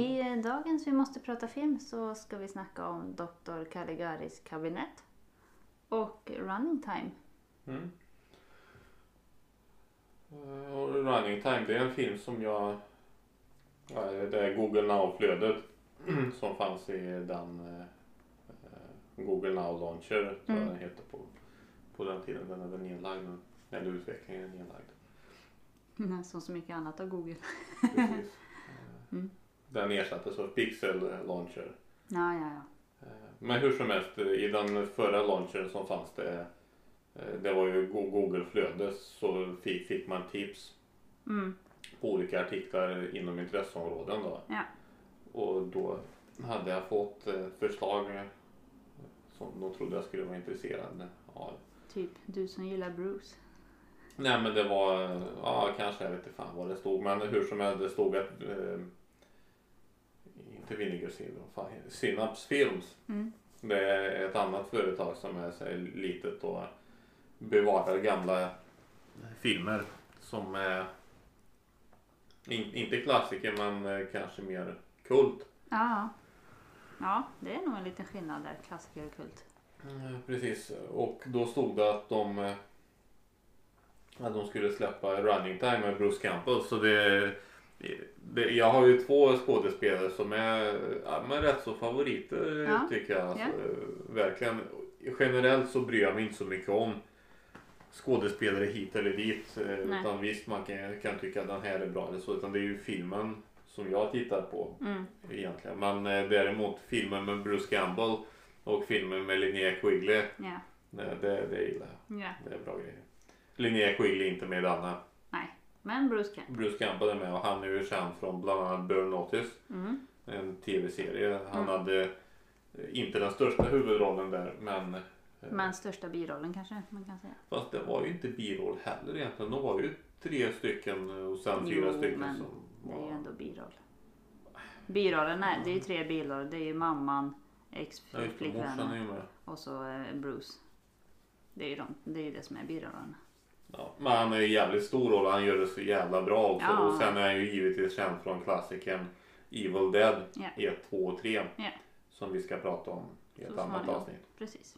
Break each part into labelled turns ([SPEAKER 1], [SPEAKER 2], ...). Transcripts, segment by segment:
[SPEAKER 1] I dagens Vi måste prata film så ska vi snacka om Dr. Caligaris kabinett och Running Time.
[SPEAKER 2] Mm. Eh, Och Running Time det är en film som jag... Ja, det är Google Now-flödet som fanns i den eh, Google Now Launcher tror
[SPEAKER 1] Mm.
[SPEAKER 2] den heter på, på den tiden. Den är väl nedlagd nu. Eller utvecklingen är nedlagd.
[SPEAKER 1] Mm, Som så mycket annat av Google.
[SPEAKER 2] Precis. Eh,
[SPEAKER 1] Mm.
[SPEAKER 2] Den ersattes av Pixel Launcher.
[SPEAKER 1] Ja, ja, ja.
[SPEAKER 2] Eh, Men hur som helst, i den förra launchern som fanns det, eh, det var ju Go- Google-flöde, så fick, fick man tips
[SPEAKER 1] Mm.
[SPEAKER 2] på olika artiklar inom intresseområden då.
[SPEAKER 1] Ja.
[SPEAKER 2] Och då hade jag fått eh, förslag som de trodde jag skulle vara intresserad av.
[SPEAKER 1] Typ du som gillar Bruce.
[SPEAKER 2] Nej men det var, ja kanske, jag vet inte fan vad det stod, men hur som helst det stod att eh, inte Vinegar Syndrome, fan, Synapse Films
[SPEAKER 1] Mm.
[SPEAKER 2] Det är ett annat företag som är så litet och bevarar gamla filmer som är in, inte klassiker men eh, kanske mer kult.
[SPEAKER 1] Ja. Ja, det är nog en liten skillnad där, klassiker och kult.
[SPEAKER 2] Mm, Precis och då stod det att de eh, att de skulle släppa Running Time med Bruce Campbell så det, det jag har ju två skådespelare som är ja, men rätt så favoriter
[SPEAKER 1] Ja.
[SPEAKER 2] tycker jag. Alltså,
[SPEAKER 1] Ja.
[SPEAKER 2] Verkligen. Generellt så bryr jag mig inte så mycket om skådespelare hit eller dit. eh,
[SPEAKER 1] Nej.
[SPEAKER 2] Utan visst man kan, kan tycka att den här är bra eller så. Utan det är ju filmen som jag tittar på
[SPEAKER 1] Mm.
[SPEAKER 2] egentligen. Men eh, däremot filmen med Bruce Campbell och filmen med Linnea Quigley.
[SPEAKER 1] Ja.
[SPEAKER 2] Det, det, det gillar jag.
[SPEAKER 1] ja.
[SPEAKER 2] Det är bra grejer. Linnea Quigley inte med.
[SPEAKER 1] Nej. Men Bruce Camp.
[SPEAKER 2] Bruce Campbell är med och han är ju känd från bland annat Burn Notice.
[SPEAKER 1] Mm.
[SPEAKER 2] En tv-serie. Han
[SPEAKER 1] Mm.
[SPEAKER 2] hade eh, inte den största huvudrollen där men eh,
[SPEAKER 1] Men största birollen kanske man kan säga.
[SPEAKER 2] Fast det var ju inte biroll heller egentligen. De var ju tre stycken och sen fyra stycken
[SPEAKER 1] men
[SPEAKER 2] som
[SPEAKER 1] Det är ju
[SPEAKER 2] var...
[SPEAKER 1] ändå biroll. Birollen, nej, det är ju tre biroller. Det är ju mamman, ex-flickvännen och så eh, Bruce. Det är ju de, det, är det som är birollen.
[SPEAKER 2] Ja, men han är ju jävligt stor och han gör det så jävla bra också.
[SPEAKER 1] Ja.
[SPEAKER 2] Och sen är han ju givetvis känd från klassikern Evil Dead
[SPEAKER 1] Ja.
[SPEAKER 2] 1, 2 och 3.
[SPEAKER 1] Ja.
[SPEAKER 2] Som vi ska prata om i ett
[SPEAKER 1] Så
[SPEAKER 2] annat avsnitt.
[SPEAKER 1] Precis.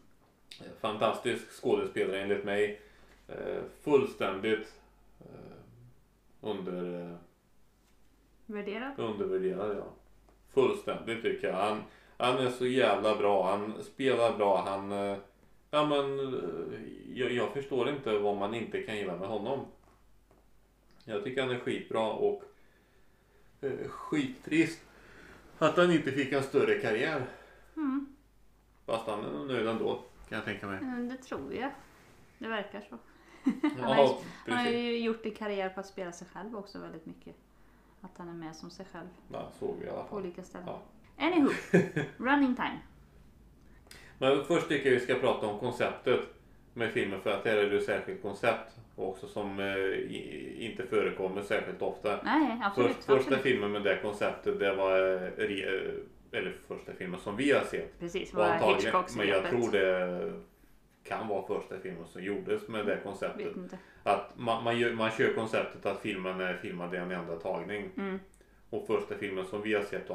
[SPEAKER 2] Eh, Fantastisk skådespelare enligt mig. Eh, fullständigt eh, under, eh,
[SPEAKER 1] Värderat?
[SPEAKER 2] undervärderad ja. Fullständigt tycker jag. Han, han är så jävla bra. Han spelar bra. Han... eh, Ja men eh, jag, jag förstår inte vad man inte kan gilla med honom. Jag tycker han är skitbra och eh, skittrist att han inte fick en större karriär.
[SPEAKER 1] Mm.
[SPEAKER 2] Fast han är nöjd ändå kan jag tänka mig.
[SPEAKER 1] Mm, Det tror jag. Det verkar så. Han har,
[SPEAKER 2] Ja,
[SPEAKER 1] han har ju gjort en karriär på att spela sig själv också väldigt mycket. Att han är med som sig själv
[SPEAKER 2] Ja, såg vi i alla
[SPEAKER 1] på
[SPEAKER 2] fall.
[SPEAKER 1] olika ställen.
[SPEAKER 2] Ja.
[SPEAKER 1] Anywho, running time.
[SPEAKER 2] Men först tycker jag vi ska prata om konceptet med filmen för att det här är ju ett särskilt koncept också som eh, inte förekommer särskilt ofta.
[SPEAKER 1] Nej, absolut.
[SPEAKER 2] Först, första
[SPEAKER 1] absolut.
[SPEAKER 2] filmen med det konceptet det var eh, eh, eller första filmen som vi har sett.
[SPEAKER 1] Precis,
[SPEAKER 2] var
[SPEAKER 1] Hitchcocks
[SPEAKER 2] Men jag tror det kan vara första filmen som gjordes med det konceptet. Att man, man, gör, man kör konceptet att filmen är filmad i en enda tagning.
[SPEAKER 1] Mm.
[SPEAKER 2] Och första filmen som vi har sett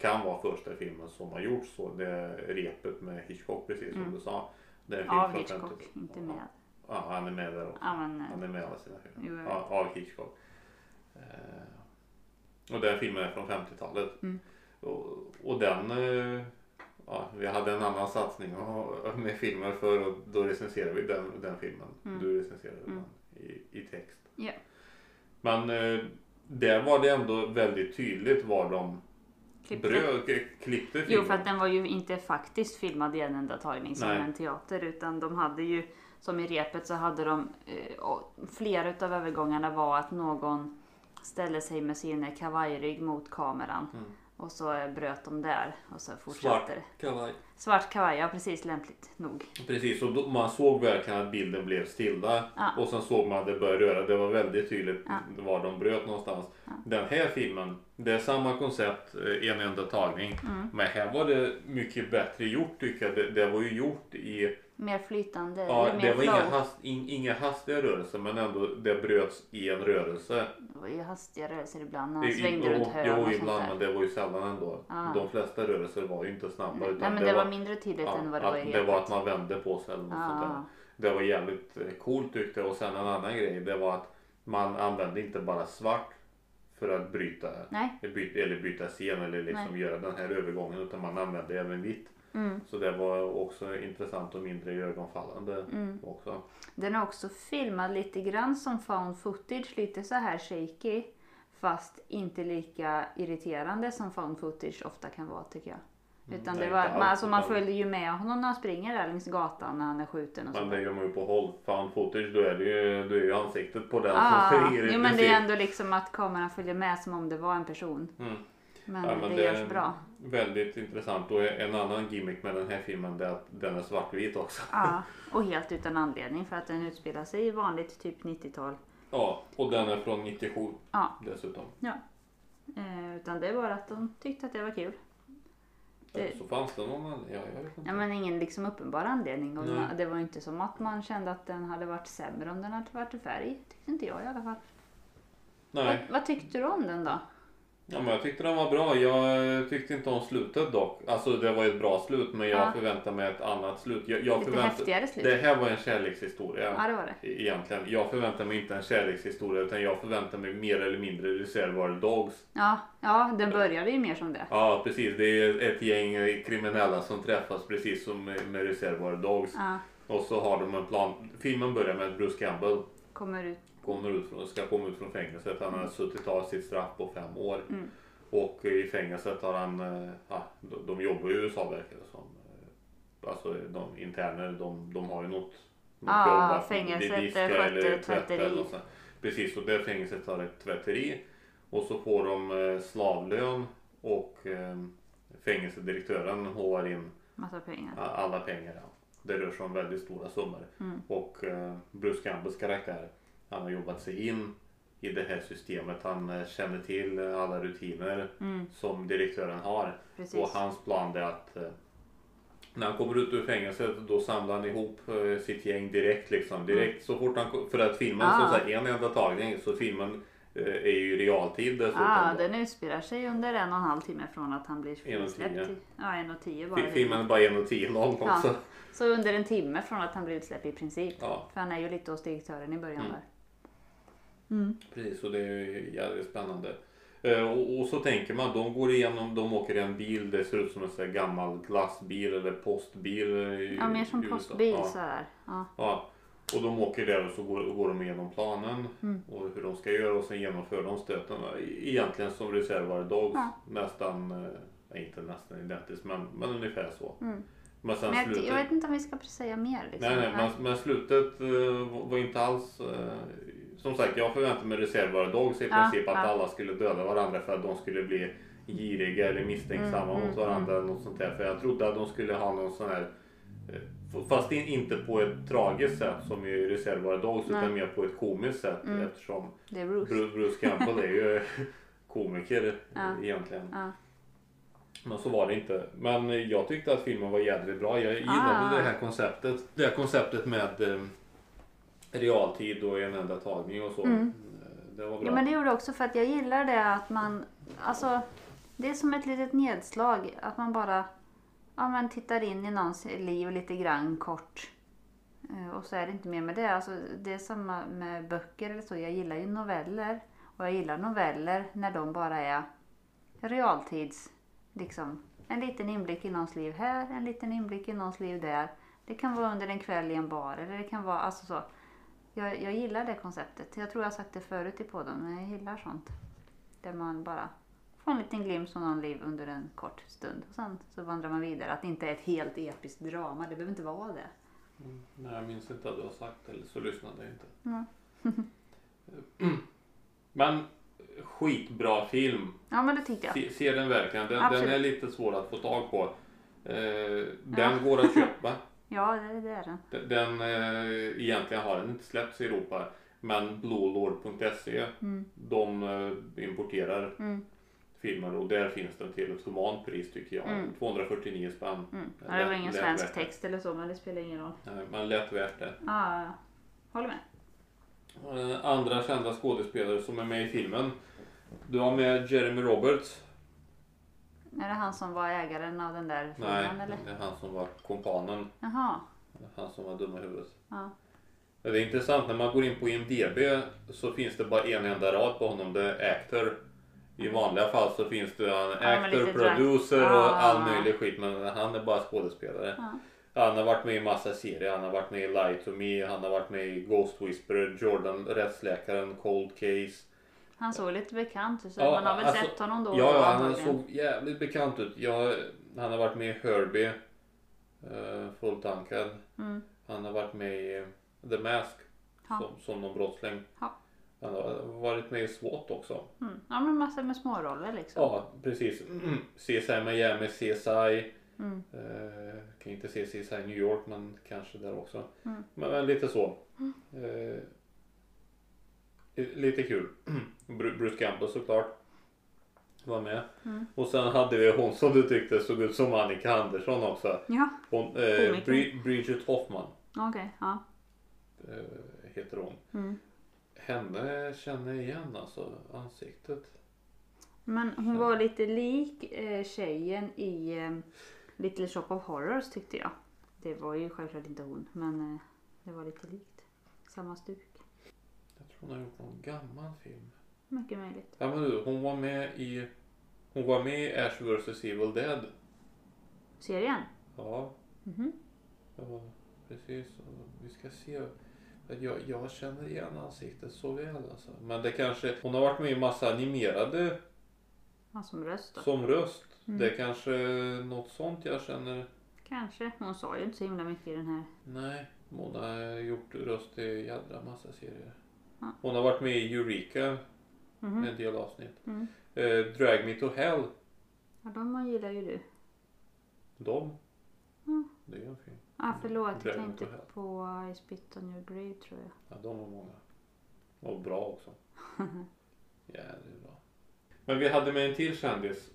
[SPEAKER 2] kan vara första filmen som har gjorts så. Det repet med Hitchcock precis som
[SPEAKER 1] Mm.
[SPEAKER 2] du sa. Det är en film
[SPEAKER 1] Av
[SPEAKER 2] från
[SPEAKER 1] Hitchcock,
[SPEAKER 2] 50
[SPEAKER 1] inte med.
[SPEAKER 2] Ja, han är med där också.
[SPEAKER 1] Ja, men,
[SPEAKER 2] Han är med alla sina filmer. Ja, av Hitchcock. Eh, och den filmen är från 50-talet.
[SPEAKER 1] Mm.
[SPEAKER 2] Och, och den, eh, ja, vi hade en annan satsning med filmer för och då recenserade vi den, den filmen.
[SPEAKER 1] Mm.
[SPEAKER 2] Du recenserade
[SPEAKER 1] Mm.
[SPEAKER 2] den i, i text.
[SPEAKER 1] Ja.
[SPEAKER 2] Men eh, där var det ändå väldigt tydligt var de
[SPEAKER 1] Klippte.
[SPEAKER 2] bröd, klippte filmen.
[SPEAKER 1] Jo, för att den var ju inte faktiskt filmad i en enda tagning som
[SPEAKER 2] Nej.
[SPEAKER 1] en teater. Utan de hade ju, som i repet så hade de, eh, flera utav övergångarna var att någon ställde sig med sin kavajrygg mot kameran.
[SPEAKER 2] Mm.
[SPEAKER 1] Och så eh, bröt de där och så
[SPEAKER 2] Svart
[SPEAKER 1] fortsatte det.
[SPEAKER 2] kavaj.
[SPEAKER 1] Svart kavaj, ja precis lämpligt nog.
[SPEAKER 2] Precis, och då, man såg verkligen att bilden blev stilla.
[SPEAKER 1] Ja.
[SPEAKER 2] Och sen såg man att det började röra. Det var väldigt tydligt
[SPEAKER 1] Ja.
[SPEAKER 2] var de bröt någonstans.
[SPEAKER 1] Ja.
[SPEAKER 2] Den här filmen, det är samma koncept, eh, en enda tagning.
[SPEAKER 1] Mm.
[SPEAKER 2] Men här var det mycket bättre gjort tycker jag. Det, det var ju gjort i
[SPEAKER 1] Mer flytande.
[SPEAKER 2] Ja,
[SPEAKER 1] eller mer
[SPEAKER 2] det var
[SPEAKER 1] flow.
[SPEAKER 2] inga, hast, in, inga hastiga rörelser men ändå det bröts i en rörelse.
[SPEAKER 1] Det var ju hastiga rörelser ibland när han
[SPEAKER 2] I-
[SPEAKER 1] svängde
[SPEAKER 2] jo,
[SPEAKER 1] runt hörn
[SPEAKER 2] Jo,
[SPEAKER 1] och sånt
[SPEAKER 2] ibland
[SPEAKER 1] där.
[SPEAKER 2] men det var ju sällan ändå.
[SPEAKER 1] Ah.
[SPEAKER 2] De flesta rörelser var ju inte snabba.
[SPEAKER 1] Nej,
[SPEAKER 2] utan
[SPEAKER 1] nej men det, var mindre tydligt
[SPEAKER 2] ja,
[SPEAKER 1] än vad det var i
[SPEAKER 2] det var att man vände på sig eller något sånt där.
[SPEAKER 1] Ah.
[SPEAKER 2] Det var jävligt eh, coolt tyckte jag. Och sen en annan grej det var att man använde inte bara svart för att bryta,
[SPEAKER 1] Nej.
[SPEAKER 2] eller byta scen eller liksom göra den här övergången utan man använde även vitt.
[SPEAKER 1] Mm.
[SPEAKER 2] Så det var också intressant och mindre ögonfallande
[SPEAKER 1] Mm.
[SPEAKER 2] också.
[SPEAKER 1] Den är också filmad lite grann som found footage, lite så här shaky. Fast inte lika irriterande som found footage ofta kan vara tycker jag. Utan
[SPEAKER 2] nej,
[SPEAKER 1] det var, man, alltså, man följer ju med honom när han springer där längs gatan när han är skjuten och så.
[SPEAKER 2] Men det gör man ju på håll. Found footage då är det ju, då är ju ansiktet på den
[SPEAKER 1] Ah,
[SPEAKER 2] som springer i
[SPEAKER 1] jo men det är ändå liksom att kameran följer med som om det var en person.
[SPEAKER 2] Mm.
[SPEAKER 1] Men,
[SPEAKER 2] Ja, men
[SPEAKER 1] det,
[SPEAKER 2] det-
[SPEAKER 1] görs bra.
[SPEAKER 2] Väldigt intressant och en annan gimmick med den här filmen är att den är svartvit också.
[SPEAKER 1] Ja, och helt utan anledning för att den utspelar sig i vanligt typ 90-tal.
[SPEAKER 2] Ja, och den är från 97
[SPEAKER 1] Ja.
[SPEAKER 2] dessutom.
[SPEAKER 1] Eh, utan det är bara att de tyckte att det var kul. Det-
[SPEAKER 2] Så fanns det någon annan? Ja, jag vet inte.
[SPEAKER 1] Ja, men ingen liksom uppenbar anledning. Och man, det var inte som att man kände att den hade varit sämre om den hade varit i färg. Tyckte inte jag i alla fall.
[SPEAKER 2] Nej,
[SPEAKER 1] Vad, vad tyckte du om den då?
[SPEAKER 2] Ja, men jag tyckte den var bra. Jag tyckte inte om slutet dock. Alltså det var ett bra slut men jag
[SPEAKER 1] Ja.
[SPEAKER 2] förväntade mig ett annat slut. Jag, jag
[SPEAKER 1] Lite
[SPEAKER 2] förväntade...
[SPEAKER 1] häftigare slut?
[SPEAKER 2] Det här var en kärlekshistoria.
[SPEAKER 1] Ja, det var det.
[SPEAKER 2] Egentligen. Jag förväntar mig inte en kärlekshistoria utan jag förväntar mig mer eller mindre Reservoir Dogs.
[SPEAKER 1] Ja, ja, den började ju mer som det.
[SPEAKER 2] Ja precis, det är ett gäng kriminella som träffas precis som med Reservoir Dogs.
[SPEAKER 1] Ja,
[SPEAKER 2] Och så har de en plan. Filmen börjar med Bruce Campbell
[SPEAKER 1] kommer ut.
[SPEAKER 2] Kommer ut från, ska komma ut från fängelset. Han har suttit av sitt straff på fem år.
[SPEAKER 1] Mm.
[SPEAKER 2] Och i fängelset har han, eh, ja, de, de jobbar i USA verkar det som. Eh, Alltså de interner, de, de har ju något, något
[SPEAKER 1] Ja,
[SPEAKER 2] jobb att
[SPEAKER 1] fängelset, eh, sköter
[SPEAKER 2] tvättar
[SPEAKER 1] tvätteri.
[SPEAKER 2] Precis, och det fängelset har ett tvätteri. Och så får de eh, slavlön och eh, fängelsedirektören håvar in
[SPEAKER 1] Massa pengar.
[SPEAKER 2] alla pengar. Ja. Det rör sig om väldigt stora summor.
[SPEAKER 1] Mm.
[SPEAKER 2] Och eh, Bruce Campbells karaktär, han har jobbat sig in i det här systemet. Han eh, känner till eh, alla rutiner
[SPEAKER 1] Mm,
[SPEAKER 2] som direktören har.
[SPEAKER 1] precis.
[SPEAKER 2] Och hans plan är att eh, när han kommer ut ur fängelset då samlar han ihop sitt gäng direkt liksom. Direkt så fort han För att filmen
[SPEAKER 1] Ah.
[SPEAKER 2] sagt en enda tagning så filmen är ju i realtid dessutom.
[SPEAKER 1] Ja,
[SPEAKER 2] då.
[SPEAKER 1] den utspelar sig under en och en halv timme från att han blir
[SPEAKER 2] En och
[SPEAKER 1] frisläppt.
[SPEAKER 2] tio.
[SPEAKER 1] Ja, en och tio bara.
[SPEAKER 2] Fi- Filmen är bara en och tio noll
[SPEAKER 1] Ja.
[SPEAKER 2] också.
[SPEAKER 1] Så under en timme från att han blir utsläppt i princip.
[SPEAKER 2] Ja.
[SPEAKER 1] För han är ju lite hos direktören i början
[SPEAKER 2] Mm.
[SPEAKER 1] där. Mm.
[SPEAKER 2] Precis, och det är jävligt spännande. Eh, och, och så tänker man, de går igenom, de åker i en bil, det ser ut som en sån gammal glassbil eller postbil. i-
[SPEAKER 1] Ja, mer som postbil
[SPEAKER 2] Ja.
[SPEAKER 1] så här. Ja.
[SPEAKER 2] Ja. Och de åker där och så går, går de igenom planen
[SPEAKER 1] Mm.
[SPEAKER 2] och hur de ska göra och sen genomför de stöten. Egentligen som Reservoir Dogs.
[SPEAKER 1] Ja.
[SPEAKER 2] Nästan, eh, inte nästan identiskt men, men ungefär så.
[SPEAKER 1] Mm.
[SPEAKER 2] Men sen
[SPEAKER 1] Men jag,
[SPEAKER 2] slutet.
[SPEAKER 1] jag vet inte om vi ska säga mer. Liksom.
[SPEAKER 2] Nej, nej, men, men slutet eh, var inte alls... Som sagt, jag förväntade mig Reservoir Dogs i
[SPEAKER 1] Ja,
[SPEAKER 2] princip att
[SPEAKER 1] ja.
[SPEAKER 2] alla skulle döda varandra för att de skulle bli giriga eller misstänksamma
[SPEAKER 1] Mm,
[SPEAKER 2] mot
[SPEAKER 1] mm,
[SPEAKER 2] varandra. eller Något sånt där. För jag trodde att de skulle ha någon sån här... eh, Fast in, inte på ett tragiskt sätt som i Reservoir Dogs
[SPEAKER 1] Nej.
[SPEAKER 2] utan mer på ett komiskt sätt
[SPEAKER 1] Mm.
[SPEAKER 2] eftersom
[SPEAKER 1] Det är Bruce.
[SPEAKER 2] Bruce, Bruce Campbell är ju komiker
[SPEAKER 1] Ja.
[SPEAKER 2] egentligen.
[SPEAKER 1] Ja.
[SPEAKER 2] Men så var det inte. Men jag tyckte att filmen var jädrigt bra. Jag gillade
[SPEAKER 1] Ah.
[SPEAKER 2] det här konceptet. Det här konceptet med eh, realtid och en enda tagning och så.
[SPEAKER 1] Mm.
[SPEAKER 2] Eh, Det var bra.
[SPEAKER 1] Ja, men det gjorde också för att jag gillar det att man, alltså det är som ett litet nedslag att man bara ja, men tittar in i någons liv lite grann kort. Eh, Och så är det inte mer med det. Alltså, det är samma med böcker eller så. Jag gillar ju noveller. Och jag gillar noveller när de bara är realtids, liksom. En liten inblick i någons liv här, en liten inblick i någons liv där. Det kan vara under en kväll i en bar eller det kan vara, alltså så. Jag, jag gillar det konceptet. Jag tror jag har sagt det förut i podden, men jag gillar sånt. Där man bara får en liten glimt från någon liv under en kort stund. Och sen så vandrar man vidare. Att det inte är ett helt episkt drama. Det behöver inte vara det.
[SPEAKER 2] Mm. Nej, jag minns inte att du har sagt eller så lyssnade jag inte.
[SPEAKER 1] Mm.
[SPEAKER 2] Men skitbra film.
[SPEAKER 1] Ja, men det tyckte jag.
[SPEAKER 2] Se, se den verkligen. Den, den är lite svår att få tag på. Eh, den går att köpa.
[SPEAKER 1] Ja, det, det är den.
[SPEAKER 2] Den, den eh, egentligen har den inte släppts i Europa. Men bluelord.se
[SPEAKER 1] Mm.
[SPEAKER 2] de eh, importerar
[SPEAKER 1] Mm.
[SPEAKER 2] filmer och där finns den till ett humant pris tycker jag.
[SPEAKER 1] Mm.
[SPEAKER 2] 249 spänn.
[SPEAKER 1] Mm. Ja, det var ingen svensk text eller så men det spelar ingen roll.
[SPEAKER 2] Nej, Men lätt värt det.
[SPEAKER 1] Ja, ja, ja. Håller med.
[SPEAKER 2] Eh, Andra kända skådespelare som är med i filmen. Du har med Jeremy Roberts.
[SPEAKER 1] Är det han som var ägaren av den där
[SPEAKER 2] Nej,
[SPEAKER 1] filmen eller?
[SPEAKER 2] det är han som var kompanen.
[SPEAKER 1] Jaha.
[SPEAKER 2] Han som var dum i huvudet.
[SPEAKER 1] Ja.
[SPEAKER 2] Det är intressant när man går in på IMDB så finns det bara en enda rad på honom. Det är actor. I vanliga fall så finns det en
[SPEAKER 1] Ja,
[SPEAKER 2] actor,
[SPEAKER 1] drag.
[SPEAKER 2] producer
[SPEAKER 1] Ah.
[SPEAKER 2] och all möjlig skit. Men han är bara skådespelare.
[SPEAKER 1] Ja.
[SPEAKER 2] Han har varit med i massa serier. Han har varit med i Lie to Me. Han har varit med i Ghost Whisperer, Jordan, Rättsläkaren, Cold Case.
[SPEAKER 1] Han såg lite bekant ut så
[SPEAKER 2] Ja,
[SPEAKER 1] man har väl
[SPEAKER 2] alltså,
[SPEAKER 1] sett honom då.
[SPEAKER 2] Ja, ja, han
[SPEAKER 1] antagligen.
[SPEAKER 2] såg jävligt bekant ut. Jag, han har varit med i Herbie. Uh, Fulltankad.
[SPEAKER 1] Mm.
[SPEAKER 2] Han har varit med i The Mask.
[SPEAKER 1] Ja.
[SPEAKER 2] Som, som någon brottsling.
[SPEAKER 1] Ja.
[SPEAKER 2] Han har varit med i SWAT också.
[SPEAKER 1] Mm. Ja men massor med småroller liksom.
[SPEAKER 2] Ja, precis. Mm. CSI Miami, CSI.
[SPEAKER 1] Mm.
[SPEAKER 2] Eh, kan inte se CSI New York men kanske där också.
[SPEAKER 1] Mm.
[SPEAKER 2] Men, men lite så. Eh, lite kul. Bru- Bruce Campbell såklart. Var med.
[SPEAKER 1] Mm.
[SPEAKER 2] Och sen hade vi hon som du tyckte såg ut som Annika Andersson också.
[SPEAKER 1] Ja,
[SPEAKER 2] Hon, eh. Bri- Bridget Hoffman
[SPEAKER 1] okej. ja.
[SPEAKER 2] eh, heter hon.
[SPEAKER 1] Mm.
[SPEAKER 2] Henne känner jag igen alltså ansiktet.
[SPEAKER 1] Men hon var lite lik eh, tjejen i eh, Little Shop of Horrors tyckte jag. Det var ju självklart inte hon men eh, det var lite likt. Samma stuk.
[SPEAKER 2] Hon har gjort någon gammal film.
[SPEAKER 1] Mycket möjligt.
[SPEAKER 2] Ja men du, hon var med i Hon var med i Ash vs Evil Dead.
[SPEAKER 1] Serien?
[SPEAKER 2] Ja,
[SPEAKER 1] Mhm.
[SPEAKER 2] ja precis. Vi ska se. Jag, jag känner igen ansiktet så väl alltså. Men det kanske, hon har varit med i massa animerade
[SPEAKER 1] Ja, som röst då.
[SPEAKER 2] som röst.
[SPEAKER 1] Mm.
[SPEAKER 2] Det är kanske något sånt jag känner.
[SPEAKER 1] Kanske. Hon sa ju inte så himla mycket i den här.
[SPEAKER 2] Nej, hon har gjort röst i jädra massa serier.
[SPEAKER 1] Ja.
[SPEAKER 2] Hon har varit med i Eureka,
[SPEAKER 1] Mhm.
[SPEAKER 2] en del avsnitt.
[SPEAKER 1] Mm.
[SPEAKER 2] Eh, Drag Me To Hell,
[SPEAKER 1] Ja, de gillar ju du.
[SPEAKER 2] de.
[SPEAKER 1] Mm.
[SPEAKER 2] Det är en film.
[SPEAKER 1] Ah, förlåt, jag
[SPEAKER 2] Drag
[SPEAKER 1] tänkte på I Spit On Your Grave tror jag.
[SPEAKER 2] Ja, de var många. Och bra också. Jävligt bra. Men vi hade med en till kändis.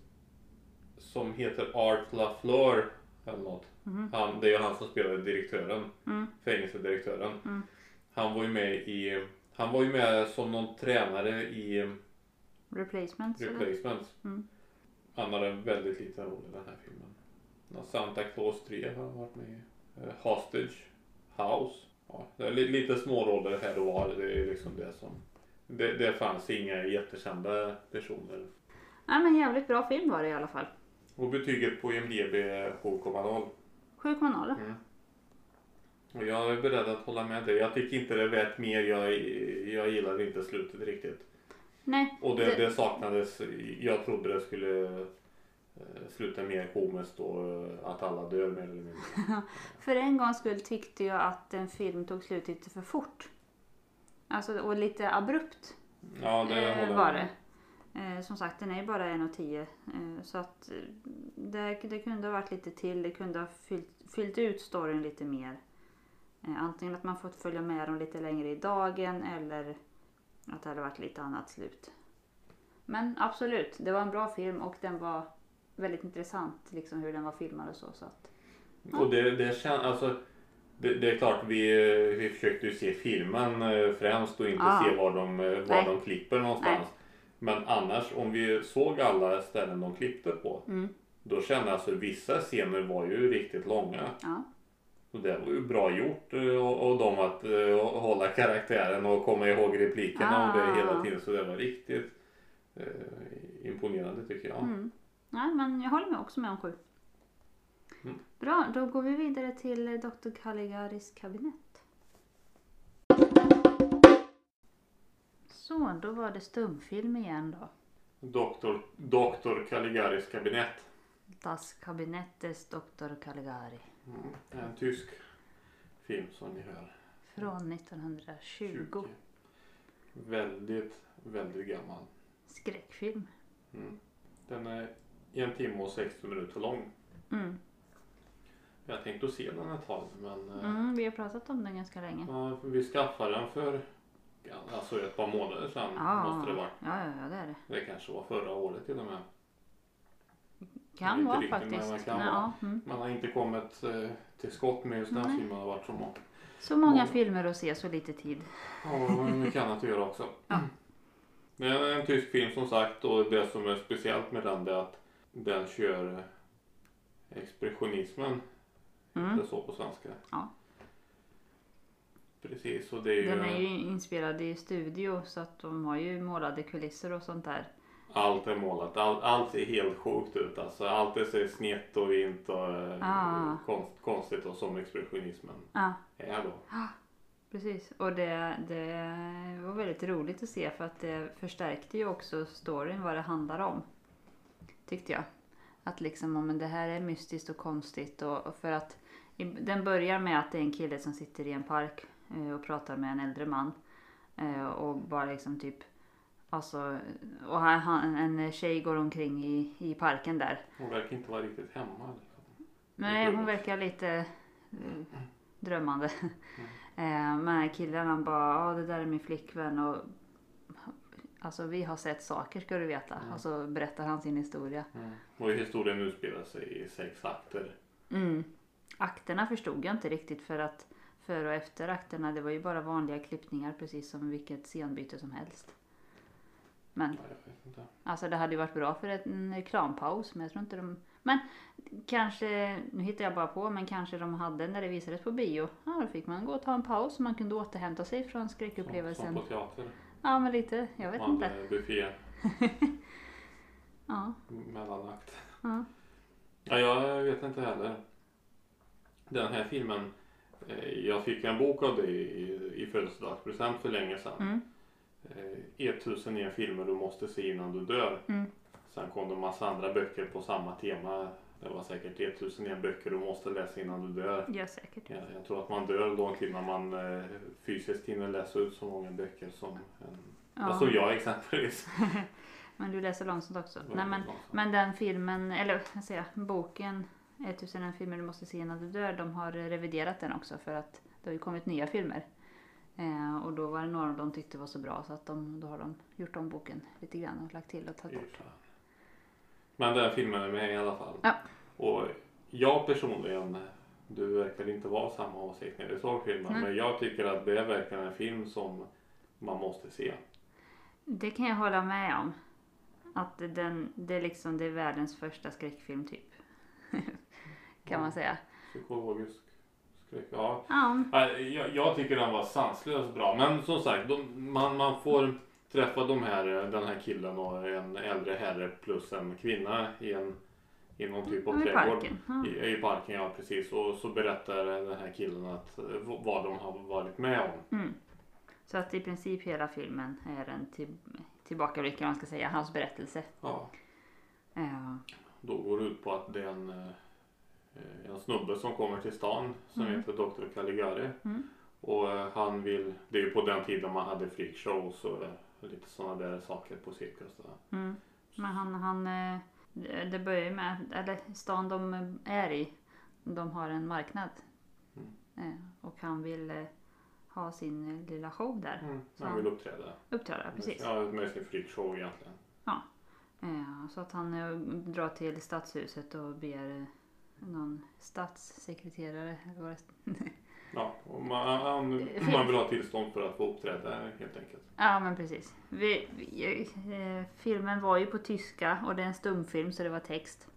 [SPEAKER 2] Som heter Art LaFleur. Eller något.
[SPEAKER 1] Mhm.
[SPEAKER 2] Han, det är ju han som spelade direktören.
[SPEAKER 1] Mm.
[SPEAKER 2] Fängelsedirektören.
[SPEAKER 1] Mm.
[SPEAKER 2] Han var ju med i... Han var ju med som någon tränare i
[SPEAKER 1] Replacements?
[SPEAKER 2] Replacements.
[SPEAKER 1] Mm.
[SPEAKER 2] Han har en väldigt liten roll i den här filmen. Santa Claus 3 har han varit med i. Eh, Hostage. House. Ja, det är li- lite små roller här och var. Det är liksom det som... Det, det fanns inga jättekända personer.
[SPEAKER 1] Nej men jävligt bra film var det i alla fall.
[SPEAKER 2] Och betyget på IMDB är 7,0.
[SPEAKER 1] 7,0.
[SPEAKER 2] Mm. Och jag är beredd att hålla med dig. Jag tycker inte det värt mer. Jag, jag gillar inte slutet riktigt.
[SPEAKER 1] Nej.
[SPEAKER 2] Och det,
[SPEAKER 1] det-
[SPEAKER 2] saknades. Jag trodde det skulle eh, sluta mer komiskt och eh, att alla dör mer eller mindre.
[SPEAKER 1] För en gångs skull tyckte jag att en film tog slut lite för fort. Alltså och lite abrupt
[SPEAKER 2] Ja, det
[SPEAKER 1] eh, var det. Eh, som sagt den är ju bara 1,10 eh, så att det, det kunde ha varit lite till. Det kunde ha fyllt, fyllt ut storyn lite mer. Eh, antingen att man fått följa med dem lite längre i dagen eller att det hade varit lite annat slut. Men absolut, det var en bra film och den var väldigt intressant liksom hur den var filmad och så. så att,
[SPEAKER 2] Och det, det känns, alltså. Det, det är klart vi, vi försökte ju se filmen eh, främst och inte
[SPEAKER 1] Ja.
[SPEAKER 2] se var de, eh, var
[SPEAKER 1] Nej.
[SPEAKER 2] de klipper någonstans.
[SPEAKER 1] Nej.
[SPEAKER 2] Men annars om vi såg alla ställen de klippte på.
[SPEAKER 1] mm,
[SPEAKER 2] Då kände jag alltså vissa scener var ju riktigt långa.
[SPEAKER 1] ja.
[SPEAKER 2] Och det var ju bra gjort eh, och, och de att eh, hålla karaktären och komma ihåg replikerna och det
[SPEAKER 1] Ah.
[SPEAKER 2] hela tiden. Så det var riktigt eh, imponerande tycker jag.
[SPEAKER 1] Mm. Nej, men jag håller med också med om sju.
[SPEAKER 2] Mm.
[SPEAKER 1] Bra, då går vi vidare till eh, Dr. Caligaris kabinett. Så, då var det stumfilm igen då.
[SPEAKER 2] Doktor, Doktor Caligaris kabinett.
[SPEAKER 1] Das Kabinettes Dr. Caligari.
[SPEAKER 2] Mm. En tysk film som ni hör.
[SPEAKER 1] Från 1920.
[SPEAKER 2] 20. Väldigt, väldigt gammal.
[SPEAKER 1] Skräckfilm.
[SPEAKER 2] Mm. Den är en timme och 60 minuter lång.
[SPEAKER 1] Mm.
[SPEAKER 2] Jag tänkte se den ett tag men eh,
[SPEAKER 1] Mm, vi har pratat om den ganska länge.
[SPEAKER 2] ja, vi skaffade den för alltså ett par månader sedan
[SPEAKER 1] Ja,
[SPEAKER 2] måste det vara.
[SPEAKER 1] ja, ja, ja, det är det.
[SPEAKER 2] Det kanske var förra året till och med.
[SPEAKER 1] Kan vara
[SPEAKER 2] riktigt, men
[SPEAKER 1] faktiskt.
[SPEAKER 2] det kan
[SPEAKER 1] ja, mm.
[SPEAKER 2] Man har inte kommit eh, till skott med just den filmen. Har varit så många.
[SPEAKER 1] Så många filmer att se, så lite tid.
[SPEAKER 2] Ja, mycket annat att göra också.
[SPEAKER 1] Ja.
[SPEAKER 2] Det är en tysk film som sagt och det som är speciellt med den är att den kör expressionismen.
[SPEAKER 1] Mm.
[SPEAKER 2] Det är så på svenska.
[SPEAKER 1] Ja.
[SPEAKER 2] Precis och det är ju,
[SPEAKER 1] Den är ju inspelad i studio så att de har ju målade kulisser och sånt där.
[SPEAKER 2] Allt är målat. All, allt ser helt sjukt ut. Alltså, allt det ser snett och vint och eh,
[SPEAKER 1] Ah.
[SPEAKER 2] konst, konstigt och som expressionismen
[SPEAKER 1] Ja,
[SPEAKER 2] är då.
[SPEAKER 1] precis. Och det, det var väldigt roligt att se för att det förstärkte ju också storyn vad det handlar om. Tyckte jag. Att liksom, om det här är mystiskt och konstigt och, och för att den börjar med att det är en kille som sitter i en park eh, och pratar med en äldre man. Eh, och bara liksom typ Alltså, och han, han, en tjej går omkring i, i parken där.
[SPEAKER 2] Hon verkar inte vara riktigt hemma. Liksom.
[SPEAKER 1] Nej, hon verkar lite eh, drömmande. Eh, men killen han bara, ja det där är min flickvän och Alltså vi har sett saker ska du veta.
[SPEAKER 2] Mm.
[SPEAKER 1] Och så berättar han sin historia.
[SPEAKER 2] Mm. Och historien utspelar sig i sex akter.
[SPEAKER 1] Mm. Akterna förstod jag inte riktigt för att före och efter akterna det var ju bara vanliga klippningar precis som vilket scenbyte som helst. Men. Alltså det hade ju varit bra för en reklampaus men jag tror inte de... Men kanske, nu hittar jag bara på, men kanske de hade när det visades på bio. Ja, då fick man gå och ta en paus så man kunde återhämta sig från
[SPEAKER 2] Som,
[SPEAKER 1] skräckupplevelsen.
[SPEAKER 2] som på teater.
[SPEAKER 1] Ja, men lite. Jag vet
[SPEAKER 2] Man
[SPEAKER 1] inte.
[SPEAKER 2] hade buffé
[SPEAKER 1] Ja,
[SPEAKER 2] mellanakt.
[SPEAKER 1] ja.
[SPEAKER 2] Ja, jag vet inte heller. Den här filmen. eh, Jag fick en bok av dig i, i födelsedagspresent för länge sedan.
[SPEAKER 1] Mm.
[SPEAKER 2] Eh, 1001 filmer du måste se innan du dör.
[SPEAKER 1] Mm.
[SPEAKER 2] Sen kom det en massa andra böcker på samma tema. Det var säkert 1001 böcker du måste läsa innan du dör.
[SPEAKER 1] Ja, säkert.
[SPEAKER 2] Jag, jag tror att man dör långt innan man eh, fysiskt hinner läsa ut så många böcker som, en,
[SPEAKER 1] Ja.
[SPEAKER 2] som jag exempelvis.
[SPEAKER 1] Men du läser långsamt också. Nej, men,
[SPEAKER 2] långsamt.
[SPEAKER 1] men den filmen, eller vad säger jag, boken 1001 filmer du måste se innan du dör. De har reviderat den också för att det har ju kommit nya filmer. Eh, och då var det några dem tyckte var så bra så att de, då har de gjort om boken lite grann och lagt till och tagit bort.
[SPEAKER 2] Men den filmen är med i alla fall.
[SPEAKER 1] Ja.
[SPEAKER 2] Och jag personligen, du verkar inte vara samma åsikt när du såg filmen.
[SPEAKER 1] Nej.
[SPEAKER 2] Men jag tycker att det är verkligen en film som man måste se.
[SPEAKER 1] Det kan jag hålla med om. Att den, det är liksom det är världens första skräckfilm typ. kan man säga.
[SPEAKER 2] Psykologisk. Ja.
[SPEAKER 1] Ja,
[SPEAKER 2] Jag, jag tycker den var sanslöst bra. Men som sagt, de, man, man får träffa de här, den här killen och en äldre herre plus en kvinna i, en, i någon typ av
[SPEAKER 1] i
[SPEAKER 2] trädgård.
[SPEAKER 1] Ja.
[SPEAKER 2] I, I parken, ja precis. Och så berättar den här killen att, eh, vad de har varit med om.
[SPEAKER 1] Mm. Så att i princip hela filmen är en till, tillbakablick man ska säga, hans berättelse.
[SPEAKER 2] Ja,
[SPEAKER 1] Ja.
[SPEAKER 2] då går det ut på att det är en, eh, en snubbe som kommer till stan som
[SPEAKER 1] Mm.
[SPEAKER 2] heter Dr. Caligari.
[SPEAKER 1] Mm.
[SPEAKER 2] Och eh, han vill, det är ju på den tiden man hade freakshows och eh, lite sådana där saker på cirkus.
[SPEAKER 1] Mm. Men han, han, eh, det börjar ju med, eller stan de är i, de har en marknad.
[SPEAKER 2] Mm.
[SPEAKER 1] Eh, Och han vill eh, ha sin eh, lilla show där.
[SPEAKER 2] Mm.
[SPEAKER 1] Så
[SPEAKER 2] Han vill uppträda.
[SPEAKER 1] Uppträda, precis.
[SPEAKER 2] Ja, med sin freakshow egentligen.
[SPEAKER 1] Eh, Så att han eh, drar till stadshuset och ber eh, någon statssekreterare
[SPEAKER 2] Ja, man, han, man vill ha tillstånd för att få uppträda helt enkelt.
[SPEAKER 1] Ja men precis. Vi, vi, eh, filmen var ju på tyska och det är en stumfilm så det var text.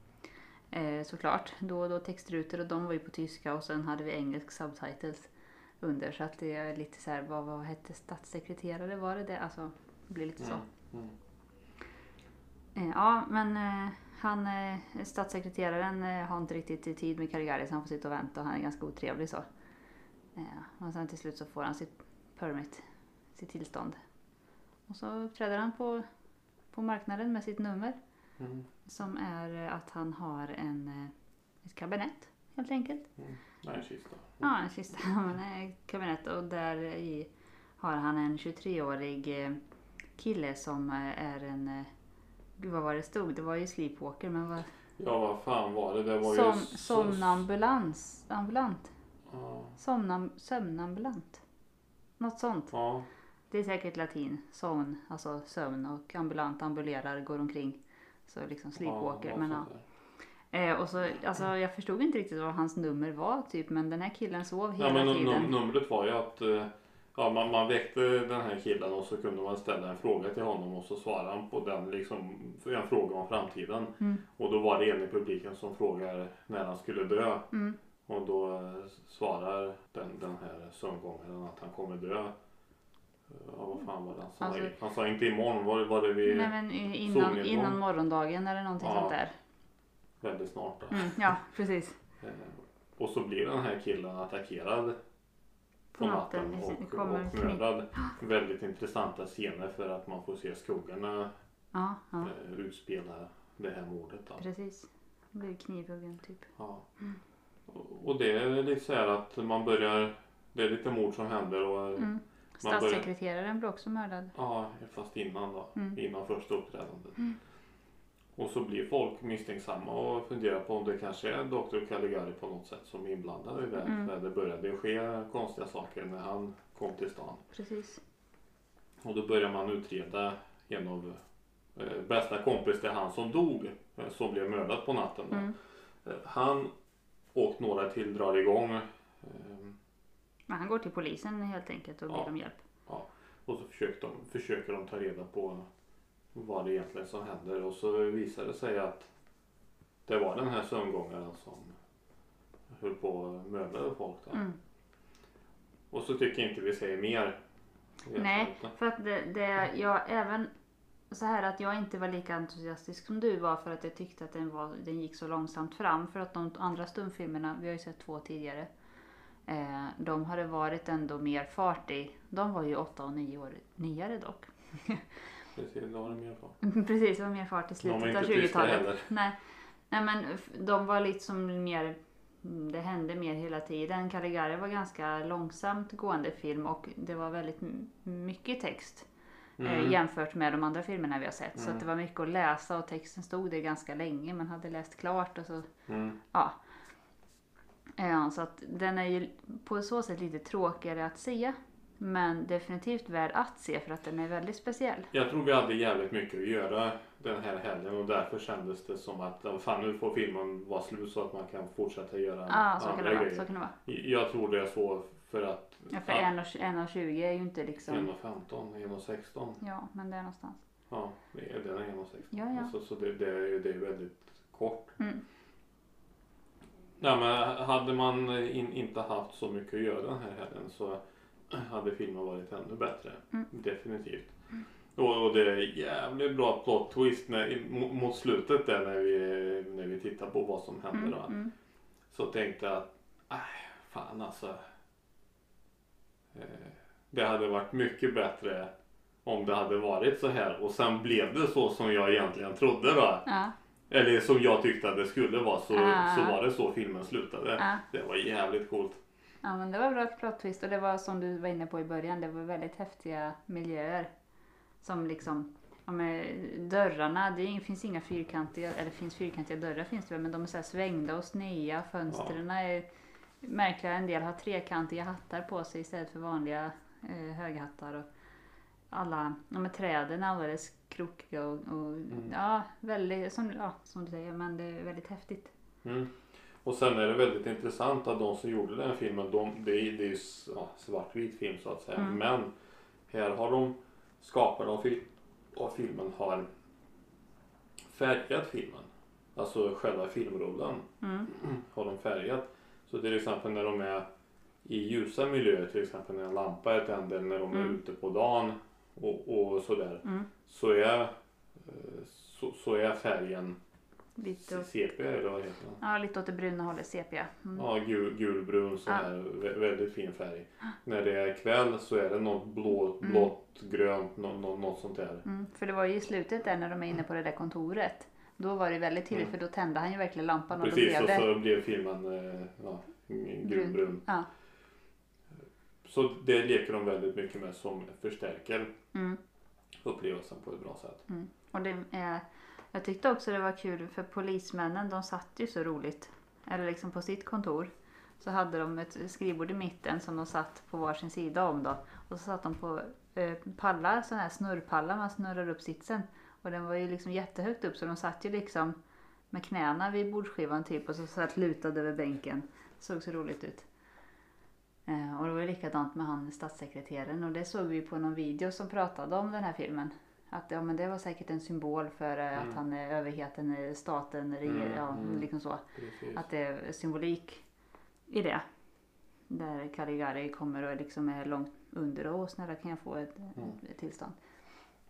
[SPEAKER 1] Eh, såklart. Då och då textrutor och de var ju på tyska och sen hade vi engelsk subtitles under. Så att det är lite så här, vad, vad hette statssekreterare? Var det det? Alltså, det blir lite så.
[SPEAKER 2] Mm. Mm.
[SPEAKER 1] Eh, ja men eh, han, eh, statssekreteraren eh, har inte riktigt tid med Caligari så han får sitta och vänta och han är ganska otrevlig så. Eh, och sen till slut så får han sitt permit, sitt tillstånd. Och så uppträder han på, på marknaden med sitt nummer.
[SPEAKER 2] Mm.
[SPEAKER 1] Som är att han har en, ett kabinett helt enkelt.
[SPEAKER 2] Nej, en kista.
[SPEAKER 1] Ja, en kista. Men ett kabinett och där i har han en 23-årig eh, kille som är en... Gud vad var det stod? Det var ju sleepwalker men vad...
[SPEAKER 2] Ja, vad fan var det? Det var
[SPEAKER 1] Som,
[SPEAKER 2] ju...
[SPEAKER 1] somnambulans. Ambulant.
[SPEAKER 2] Ja,
[SPEAKER 1] Somnam, sömnambulant. Något sånt.
[SPEAKER 2] ja,
[SPEAKER 1] Det är säkert latin. Somn, alltså sömn och ambulant ambulerar, går omkring. Så liksom sleepwalker.
[SPEAKER 2] ja,
[SPEAKER 1] men, ja. Eh, och så, alltså, jag förstod inte riktigt vad hans nummer var typ men den här killen sov hela
[SPEAKER 2] Ja, men
[SPEAKER 1] tiden.
[SPEAKER 2] num- numret var ju att eh, ja, man, man väckte den här killen och så kunde man ställa en fråga till honom och så svarade han på den liksom, en fråga om framtiden.
[SPEAKER 1] Mm.
[SPEAKER 2] Och då var det en i publiken som frågar när han skulle dö.
[SPEAKER 1] Mm.
[SPEAKER 2] Och då eh, svarar den, den här sömngångaren att han kommer dö. Ja, vad fan var det han sa?
[SPEAKER 1] Alltså-
[SPEAKER 2] han sa inte imorgon, var, var det vid
[SPEAKER 1] Nej men innan, innan morgondagen eller någonting
[SPEAKER 2] Ja.
[SPEAKER 1] sånt där.
[SPEAKER 2] väldigt snart. Då.
[SPEAKER 1] Mm, ja precis.
[SPEAKER 2] Eh, Och så blir den här killen attackerad
[SPEAKER 1] På natten.
[SPEAKER 2] och,
[SPEAKER 1] kommer
[SPEAKER 2] och mördad. Väldigt intressanta scener för att man får se skogarna
[SPEAKER 1] Ja, ja
[SPEAKER 2] eh, utspela det här mordet. Då.
[SPEAKER 1] precis. Blev knivhuggen typ.
[SPEAKER 2] Ja. Och- Och det är lite så här att man börjar, det är lite mord som händer och
[SPEAKER 1] Mm.
[SPEAKER 2] Man börjar-
[SPEAKER 1] Statssekreteraren blev också mördad.
[SPEAKER 2] ja, fast innan då,
[SPEAKER 1] Mm.
[SPEAKER 2] innan första uppträdandet. Och så blir folk misstänksamma och funderar på om det kanske är Dr. Caligari på något sätt som är inblandad i det.
[SPEAKER 1] Mm.
[SPEAKER 2] För det började ske konstiga saker när han kom till stan.
[SPEAKER 1] Precis.
[SPEAKER 2] Och då börjar man utreda en av eh, bästa kompis till han som dog. Eh, som blev mördad på natten.
[SPEAKER 1] Mm.
[SPEAKER 2] Eh, han och några till drar igång. Eh,
[SPEAKER 1] Men han går till polisen helt enkelt och ber
[SPEAKER 2] Ja.
[SPEAKER 1] om hjälp.
[SPEAKER 2] och så försöker de, försöker de ta reda på vad det egentligen som händer. Och så visar det sig att det var den här sömngångaren som höll på att mörda folk. Då.
[SPEAKER 1] Mm.
[SPEAKER 2] Och så tycker jag inte vi säger mer.
[SPEAKER 1] Nej, för att det, det, jag även så här att jag inte var lika entusiastisk som du var för att jag tyckte att den, var, den gick så långsamt fram. För att de andra stumfilmerna, vi har ju sett två tidigare, eh, de hade varit ändå mer fart i. De var ju åtta och nio år nyare dock.
[SPEAKER 2] Precis, det har du mer på.
[SPEAKER 1] Precis, det var mer fart i slutet av
[SPEAKER 2] inte tysta
[SPEAKER 1] 20-talet.
[SPEAKER 2] heller.
[SPEAKER 1] Nej. Nej men de var liksom mer mm, det hände mer hela tiden. Caligari var ganska långsamt gående film och det var väldigt mycket text eh,
[SPEAKER 2] Mm.
[SPEAKER 1] jämfört med de andra filmerna vi har sett. Så
[SPEAKER 2] Mm.
[SPEAKER 1] att det var mycket att läsa och texten stod det ganska länge. Man hade läst klart och så
[SPEAKER 2] Mm.
[SPEAKER 1] ja. Ja, så att den är ju på så sätt lite tråkigare att se. Men definitivt värd att se för att den är väldigt speciell.
[SPEAKER 2] Jag tror vi hade jävligt mycket att göra den här helgen och därför kändes det som att fan nu får filmen vara slut så att man kan fortsätta göra
[SPEAKER 1] Ja, så kan,
[SPEAKER 2] andra
[SPEAKER 1] det vara,
[SPEAKER 2] grejer.
[SPEAKER 1] så kan det vara.
[SPEAKER 2] Jag tror det är så för att
[SPEAKER 1] Ja, för 1,20 är ju inte liksom...
[SPEAKER 2] 1,15, 1,16.
[SPEAKER 1] Ja, men det är någonstans.
[SPEAKER 2] Ja, det är, den är 1,16.
[SPEAKER 1] Ja, ja.
[SPEAKER 2] Så, så det, det, är, ju- det är väldigt kort.
[SPEAKER 1] Mm.
[SPEAKER 2] Nej, men hade man in, inte haft så mycket att göra den här helgen så hade filmen varit ännu bättre.
[SPEAKER 1] Mm.
[SPEAKER 2] Definitivt. Och, och det är jävligt bra plot twist när, mot slutet där när vi, när vi tittar på vad som händer.
[SPEAKER 1] Mm,
[SPEAKER 2] Då.
[SPEAKER 1] mm.
[SPEAKER 2] Så tänkte jag att, äh, fan alltså. Eh, Det hade varit mycket bättre om det hade varit så här och sen blev det så som jag egentligen trodde då.
[SPEAKER 1] Ja,
[SPEAKER 2] Eller som jag tyckte att det skulle vara så,
[SPEAKER 1] Ah.
[SPEAKER 2] så var det så filmen slutade.
[SPEAKER 1] ja.
[SPEAKER 2] Det var jävligt coolt.
[SPEAKER 1] Ja, men det var bra plot twist och det var som du var inne på i början. Det var väldigt häftiga miljöer. Som liksom, ja, dörrarna, det är finns inga fyrkantiga, eller finns fyrkantiga dörrar finns det väl, men de är så svängda och sneda. Fönstren är märkliga. En del har trekantiga hattar på sig istället för vanliga eh, höghattar. Och alla, ja, med träden är alldeles krokiga och, och ja, väldigt, som, ja, som du säger, men det är väldigt häftigt.
[SPEAKER 2] Mm. Och sen är det väldigt intressant att de som gjorde den filmen, de, det är, det är ju ja, svartvit film så att säga.
[SPEAKER 1] Mm.
[SPEAKER 2] Men här har de, skaparna av, fil, av filmen har färgat filmen. Alltså själva filmrullen
[SPEAKER 1] Mm.
[SPEAKER 2] har de färgat. Så till exempel när de är i ljusa miljöer, till exempel när en lampa är tänd eller när de är
[SPEAKER 1] Mm.
[SPEAKER 2] ute på dagen och, och sådär.
[SPEAKER 1] Mm.
[SPEAKER 2] Så är, eh, så, så är färgen
[SPEAKER 1] Lite åt,
[SPEAKER 2] CP eller vad heter
[SPEAKER 1] ja, lite åt det bruna hållet, sepia. Mm.
[SPEAKER 2] Ja, gul, gulbrun så
[SPEAKER 1] Ja.
[SPEAKER 2] här, vä- väldigt fin färg. När det är kväll så är det något blå,
[SPEAKER 1] Mm.
[SPEAKER 2] blått, grönt, nå, nå, något sånt där.
[SPEAKER 1] Mm. För det var ju i slutet där när de är inne på det där kontoret. Då var det väldigt tydligt
[SPEAKER 2] Mm.
[SPEAKER 1] för då tände han ju verkligen lampan och
[SPEAKER 2] Precis,
[SPEAKER 1] då
[SPEAKER 2] och
[SPEAKER 1] blev det
[SPEAKER 2] så blev filmen eh, ja, gulbrun.
[SPEAKER 1] Ja.
[SPEAKER 2] Så det leker de väldigt mycket med som förstärker
[SPEAKER 1] Mm.
[SPEAKER 2] upplevelsen på ett bra sätt.
[SPEAKER 1] Och det är, jag tyckte också det var kul för polismännen de satt ju så roligt. Eller liksom på sitt kontor. Så hade de ett skrivbord i mitten som de satt på varsin sida om då. Och så satt de på eh, pallar, sådana här snurrpallar man snurrar upp sitsen. Och den var ju liksom jättehögt upp så de satt ju liksom med knäna vid bordsskivan typ och så satt lutade över bänken. Såg så roligt ut. Eh, och det var ju likadant med han statssekreteraren och det såg vi på någon video som pratade om den här filmen. Att ja, men det var säkert en symbol för eh,
[SPEAKER 2] Mm.
[SPEAKER 1] att han är överheten, staten, reger,
[SPEAKER 2] Mm,
[SPEAKER 1] ja,
[SPEAKER 2] mm.
[SPEAKER 1] liksom så.
[SPEAKER 2] Precis.
[SPEAKER 1] Att det är symbolik i det. Där Caligari kommer och liksom är långt under och "Åh, snälla kan jag få ett,
[SPEAKER 2] Mm.
[SPEAKER 1] ett tillstånd.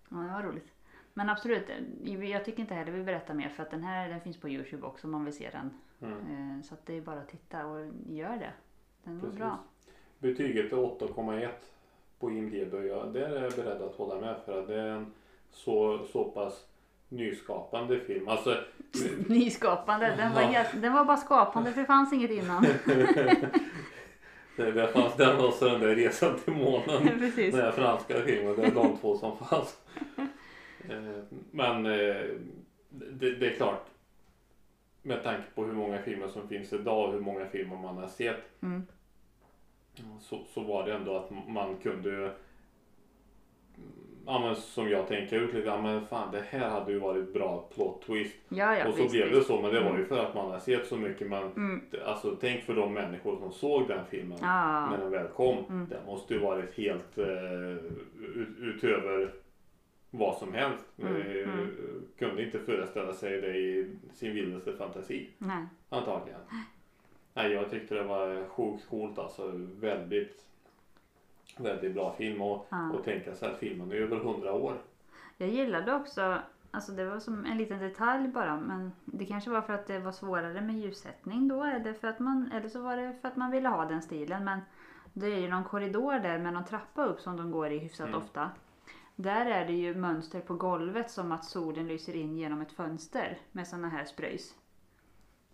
[SPEAKER 1] Ja, det var roligt. Men absolut, eh, jag tycker inte heller vi berättar mer för att den här den finns på Youtube också om man vill se den.
[SPEAKER 2] Mm.
[SPEAKER 1] Eh, Så att det är bara att titta och gör det. Den var bra.
[SPEAKER 2] Betyget är 8,1 på IMDB och jag, där är jag beredd att hålla med för att det är en så, så pass nyskapande film. Alltså,
[SPEAKER 1] Nyskapande, den var,
[SPEAKER 2] Ja.
[SPEAKER 1] den var bara skapande för det fanns inget innan.
[SPEAKER 2] det, det fanns den och så den där resan till månen.
[SPEAKER 1] Precis.
[SPEAKER 2] Den här franska filmen, det är de två som fanns. Eh, Men eh, det, det är klart. Med tanke på hur många filmer som finns idag och hur många filmer man har sett.
[SPEAKER 1] Mm.
[SPEAKER 2] Så, så var det ändå att man kunde Ja men som jag tänker ut lite, ja men fan det här hade ju varit bra plot twist.
[SPEAKER 1] Ja, ja,
[SPEAKER 2] och så
[SPEAKER 1] visst,
[SPEAKER 2] blev det så men det var ju för att man har sett så mycket men
[SPEAKER 1] Mm.
[SPEAKER 2] Alltså tänk för de människor som såg den filmen
[SPEAKER 1] Ja.
[SPEAKER 2] när den väl kom.
[SPEAKER 1] Mm.
[SPEAKER 2] Det måste ju varit helt eh, ut, utöver vad som helst.
[SPEAKER 1] Mm,
[SPEAKER 2] Eh,
[SPEAKER 1] mm.
[SPEAKER 2] Kunde inte föreställa sig det i sin vildaste fantasi
[SPEAKER 1] Nej.
[SPEAKER 2] antagligen. Nej, jag tyckte det var sjukt coolt alltså. Väldigt, väldigt bra film och,
[SPEAKER 1] Ja.
[SPEAKER 2] och tänka sig att filmen är över hundra år.
[SPEAKER 1] Jag gillade också, alltså det var som en liten detalj bara, men det kanske var för att det var svårare med ljussättning då, eller, för att man, eller så var det för att man ville ha den stilen. Men det är ju någon korridor där med någon trappa upp som de går i hyfsat
[SPEAKER 2] Mm.
[SPEAKER 1] ofta. Där är det ju mönster på golvet som att solen lyser in genom ett fönster med såna här spröjs.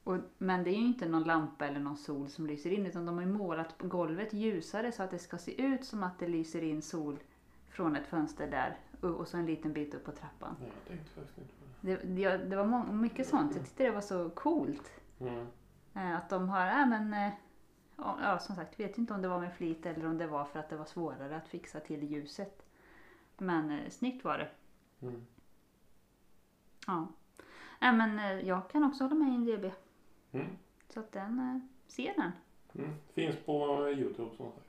[SPEAKER 1] Och, men det är ju inte någon lampa eller någon sol som lyser in utan de har ju målat golvet ljusare så att det ska se ut som att det lyser in sol från ett fönster där och, och så en liten bit upp på trappan.
[SPEAKER 2] Nej, jag tänkte faktiskt inte på det.
[SPEAKER 1] Det, det, det var må- mycket sånt. Jag tyckte det var så coolt.
[SPEAKER 2] Mm.
[SPEAKER 1] Eh, att de har, äh, men, eh, ja, ja som sagt, vet inte om det var med flit eller om det var för att det var svårare att fixa till ljuset. Men eh, snyggt var det.
[SPEAKER 2] Mm.
[SPEAKER 1] Ja. Äh, men eh, jag kan också hålla med i en DB.
[SPEAKER 2] Mm.
[SPEAKER 1] Så att den, eh, se den.
[SPEAKER 2] Mm. Finns på Youtube som sagt.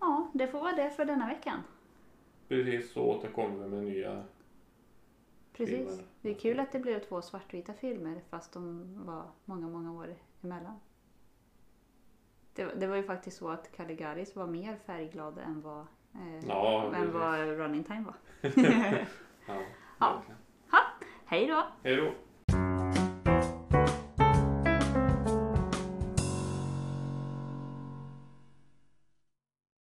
[SPEAKER 1] Ja, det får vara det för denna veckan.
[SPEAKER 2] Precis så återkommer vi med nya
[SPEAKER 1] Precis.
[SPEAKER 2] filmer.
[SPEAKER 1] Det är kul att det blev två svartvita filmer fast de var många, många år emellan. Det, var- det var ju faktiskt så att Caligaris var mer färgglad än vad, eh,
[SPEAKER 2] Ja,
[SPEAKER 1] än vad Running Time var.
[SPEAKER 2] Ja,
[SPEAKER 1] Ja.
[SPEAKER 2] verkligen.
[SPEAKER 1] Hej då!
[SPEAKER 2] Hej då!